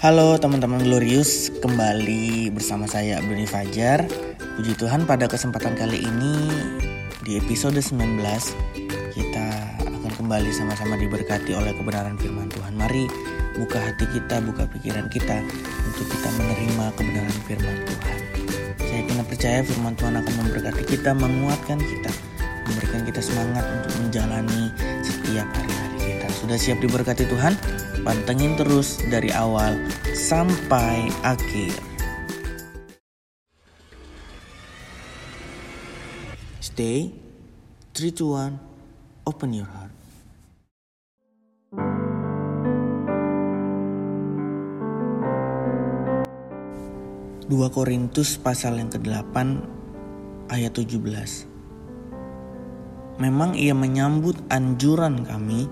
Halo teman-teman Glorious, kembali bersama saya Abdul Fajar. Puji Tuhan pada kesempatan kali ini di episode 19 kita akan kembali sama-sama diberkati oleh kebenaran firman Tuhan. Mari buka hati kita, buka pikiran kita untuk kita menerima kebenaran firman Tuhan. Saya pernah percaya firman Tuhan akan memberkati kita, menguatkan kita, memberikan kita semangat untuk menjalani setiap hari-hari kita. Sudah siap diberkati Tuhan? Pantengin terus dari awal sampai akhir. Stay, 3 to 1, open your heart. Dua Korintus pasal yang ke-8 ayat 17. Memang ia menyambut anjuran kami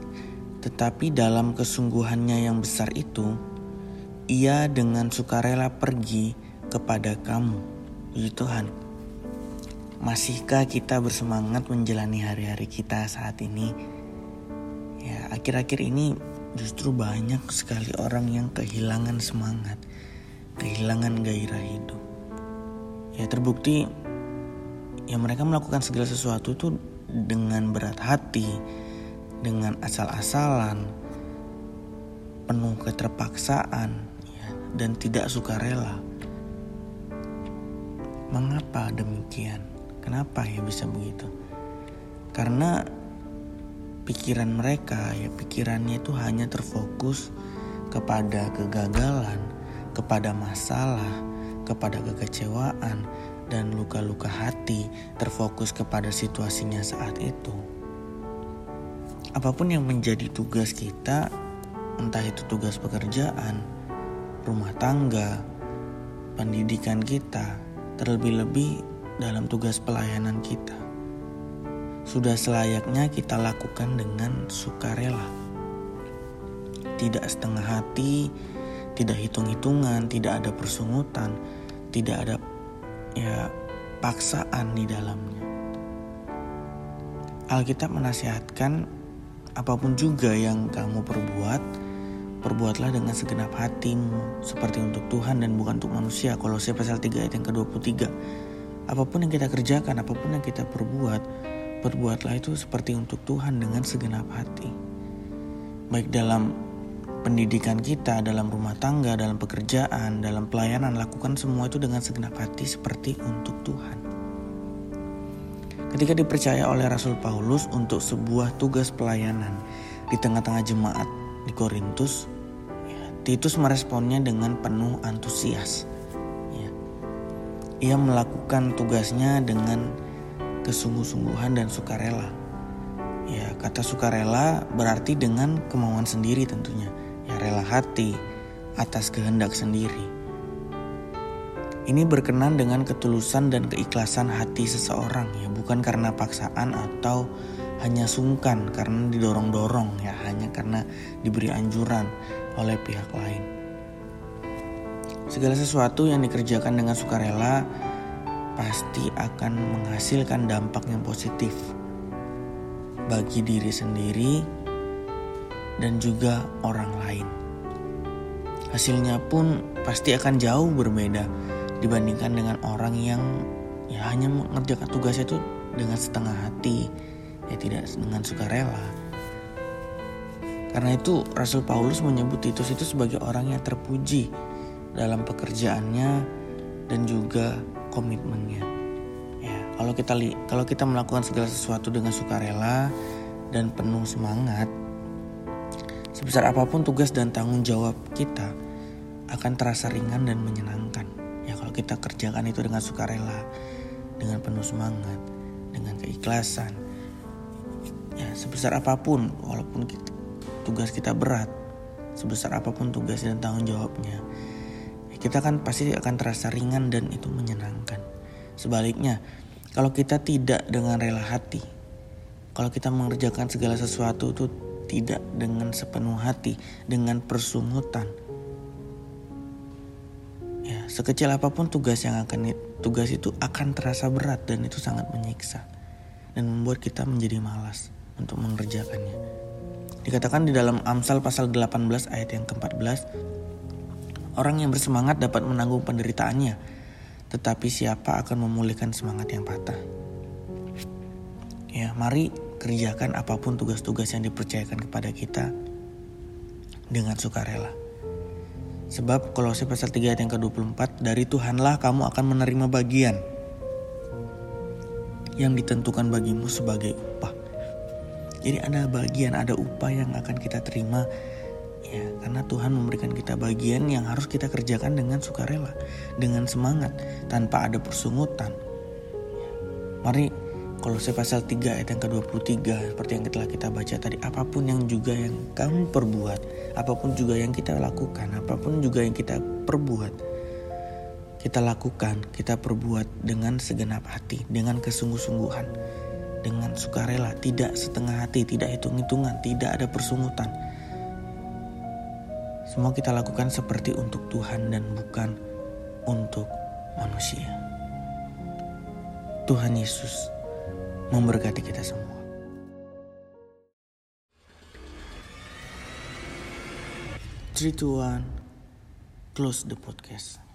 tetapi dalam kesungguhannya yang besar itu, ia dengan sukarela pergi kepada kamu. Puji Tuhan. Masihkah kita bersemangat menjalani hari-hari kita saat ini? Ya, akhir-akhir ini justru banyak sekali orang yang kehilangan semangat, kehilangan gairah hidup. Ya, terbukti ya mereka melakukan segala sesuatu itu dengan berat hati, dengan asal-asalan, penuh keterpaksaan, ya, dan tidak sukarela. Mengapa demikian? Kenapa ya bisa begitu? Karena pikiran mereka, ya pikirannya itu hanya terfokus kepada kegagalan, kepada masalah, kepada kekecewaan, dan luka-luka hati terfokus kepada situasinya saat itu apa pun yang menjadi tugas kita, entah itu tugas pekerjaan, rumah tangga, pendidikan kita, terlebih-lebih dalam tugas pelayanan kita. Sudah selayaknya kita lakukan dengan sukarela. Tidak setengah hati, tidak hitung-hitungan, tidak ada persungutan, tidak ada ya paksaan di dalamnya. Alkitab menasihatkan apa pun juga yang kamu perbuat, perbuatlah dengan segenap hatimu seperti untuk Tuhan dan bukan untuk manusia. Kalau saya pasal 3 ayat yang ke-23. Apa pun yang kita kerjakan, apa pun yang kita perbuat, perbuatlah itu seperti untuk Tuhan dengan segenap hati. Baik dalam pendidikan kita, dalam rumah tangga, dalam pekerjaan, dalam pelayanan, lakukan semua itu dengan segenap hati seperti untuk Tuhan. Ketika dipercaya oleh Rasul Paulus untuk sebuah tugas pelayanan di tengah-tengah jemaat di Korintus, ya, Titus meresponnya dengan penuh antusias. Ya. Ia melakukan tugasnya dengan kesungguh-sungguhan dan sukarela. Ya, kata sukarela berarti dengan kemauan sendiri tentunya. Ya, rela hati atas kehendak sendiri. Ini berkenan dengan ketulusan dan keikhlasan hati seseorang ya, bukan karena paksaan atau hanya sungkan karena didorong-dorong ya, hanya karena diberi anjuran oleh pihak lain. Segala sesuatu yang dikerjakan dengan sukarela pasti akan menghasilkan dampak yang positif bagi diri sendiri dan juga orang lain. Hasilnya pun pasti akan jauh berbeda dibandingkan dengan orang yang ya hanya mengerjakan tugasnya itu dengan setengah hati ya tidak dengan sukarela. Karena itu Rasul Paulus menyebut Titus itu sebagai orang yang terpuji dalam pekerjaannya dan juga komitmennya. Ya kalau kita kalau kita melakukan segala sesuatu dengan sukarela dan penuh semangat sebesar apa pun tugas dan tanggung jawab kita akan terasa ringan dan menyenangkan kita kerjakan itu dengan sukarela, dengan penuh semangat, dengan keikhlasan. Ya sebesar apa pun, walaupun kita, tugas kita berat, sebesar apa pun tugas dan tanggung jawabnya, ya kita kan pasti akan terasa ringan dan itu menyenangkan. Sebaliknya, kalau kita tidak dengan rela hati, kalau kita mengerjakan segala sesuatu itu tidak dengan sepenuh hati, dengan persungutan, Sekecil apa pun tugas yang akan tugas itu akan terasa berat dan itu sangat menyiksa dan membuat kita menjadi malas untuk mengerjakannya. Dikatakan di dalam Amsal pasal 18 ayat yang ke-14, Orang yang bersemangat dapat menanggung penderitaannya, tetapi siapa akan memulihkan semangat yang patah? Ya, mari kerjakan apa pun tugas-tugas yang dipercayakan kepada kita dengan sukarela. Sebab Kolose pasal 3 ayat yang ke-24, dari Tuhanlah kamu akan menerima bagian yang ditentukan bagimu sebagai upah. Jadi ada bagian, ada upah yang akan kita terima ya karena Tuhan memberikan kita bagian yang harus kita kerjakan dengan sukarela dengan semangat tanpa ada persungutan mari saya pasal 3 ayat yang ke-23 seperti yang telah kita baca tadi apa pun yang juga yang kamu perbuat apa pun juga yang kita lakukan apa pun juga yang kita perbuat kita lakukan kita perbuat dengan segenap hati dengan kesungguh-sungguhan dengan sukarela tidak setengah hati tidak hitung-hitungan tidak ada persungutan semua kita lakukan seperti untuk Tuhan dan bukan untuk manusia. Tuhan Yesus memberkati kita semua. Two, one, close the podcast.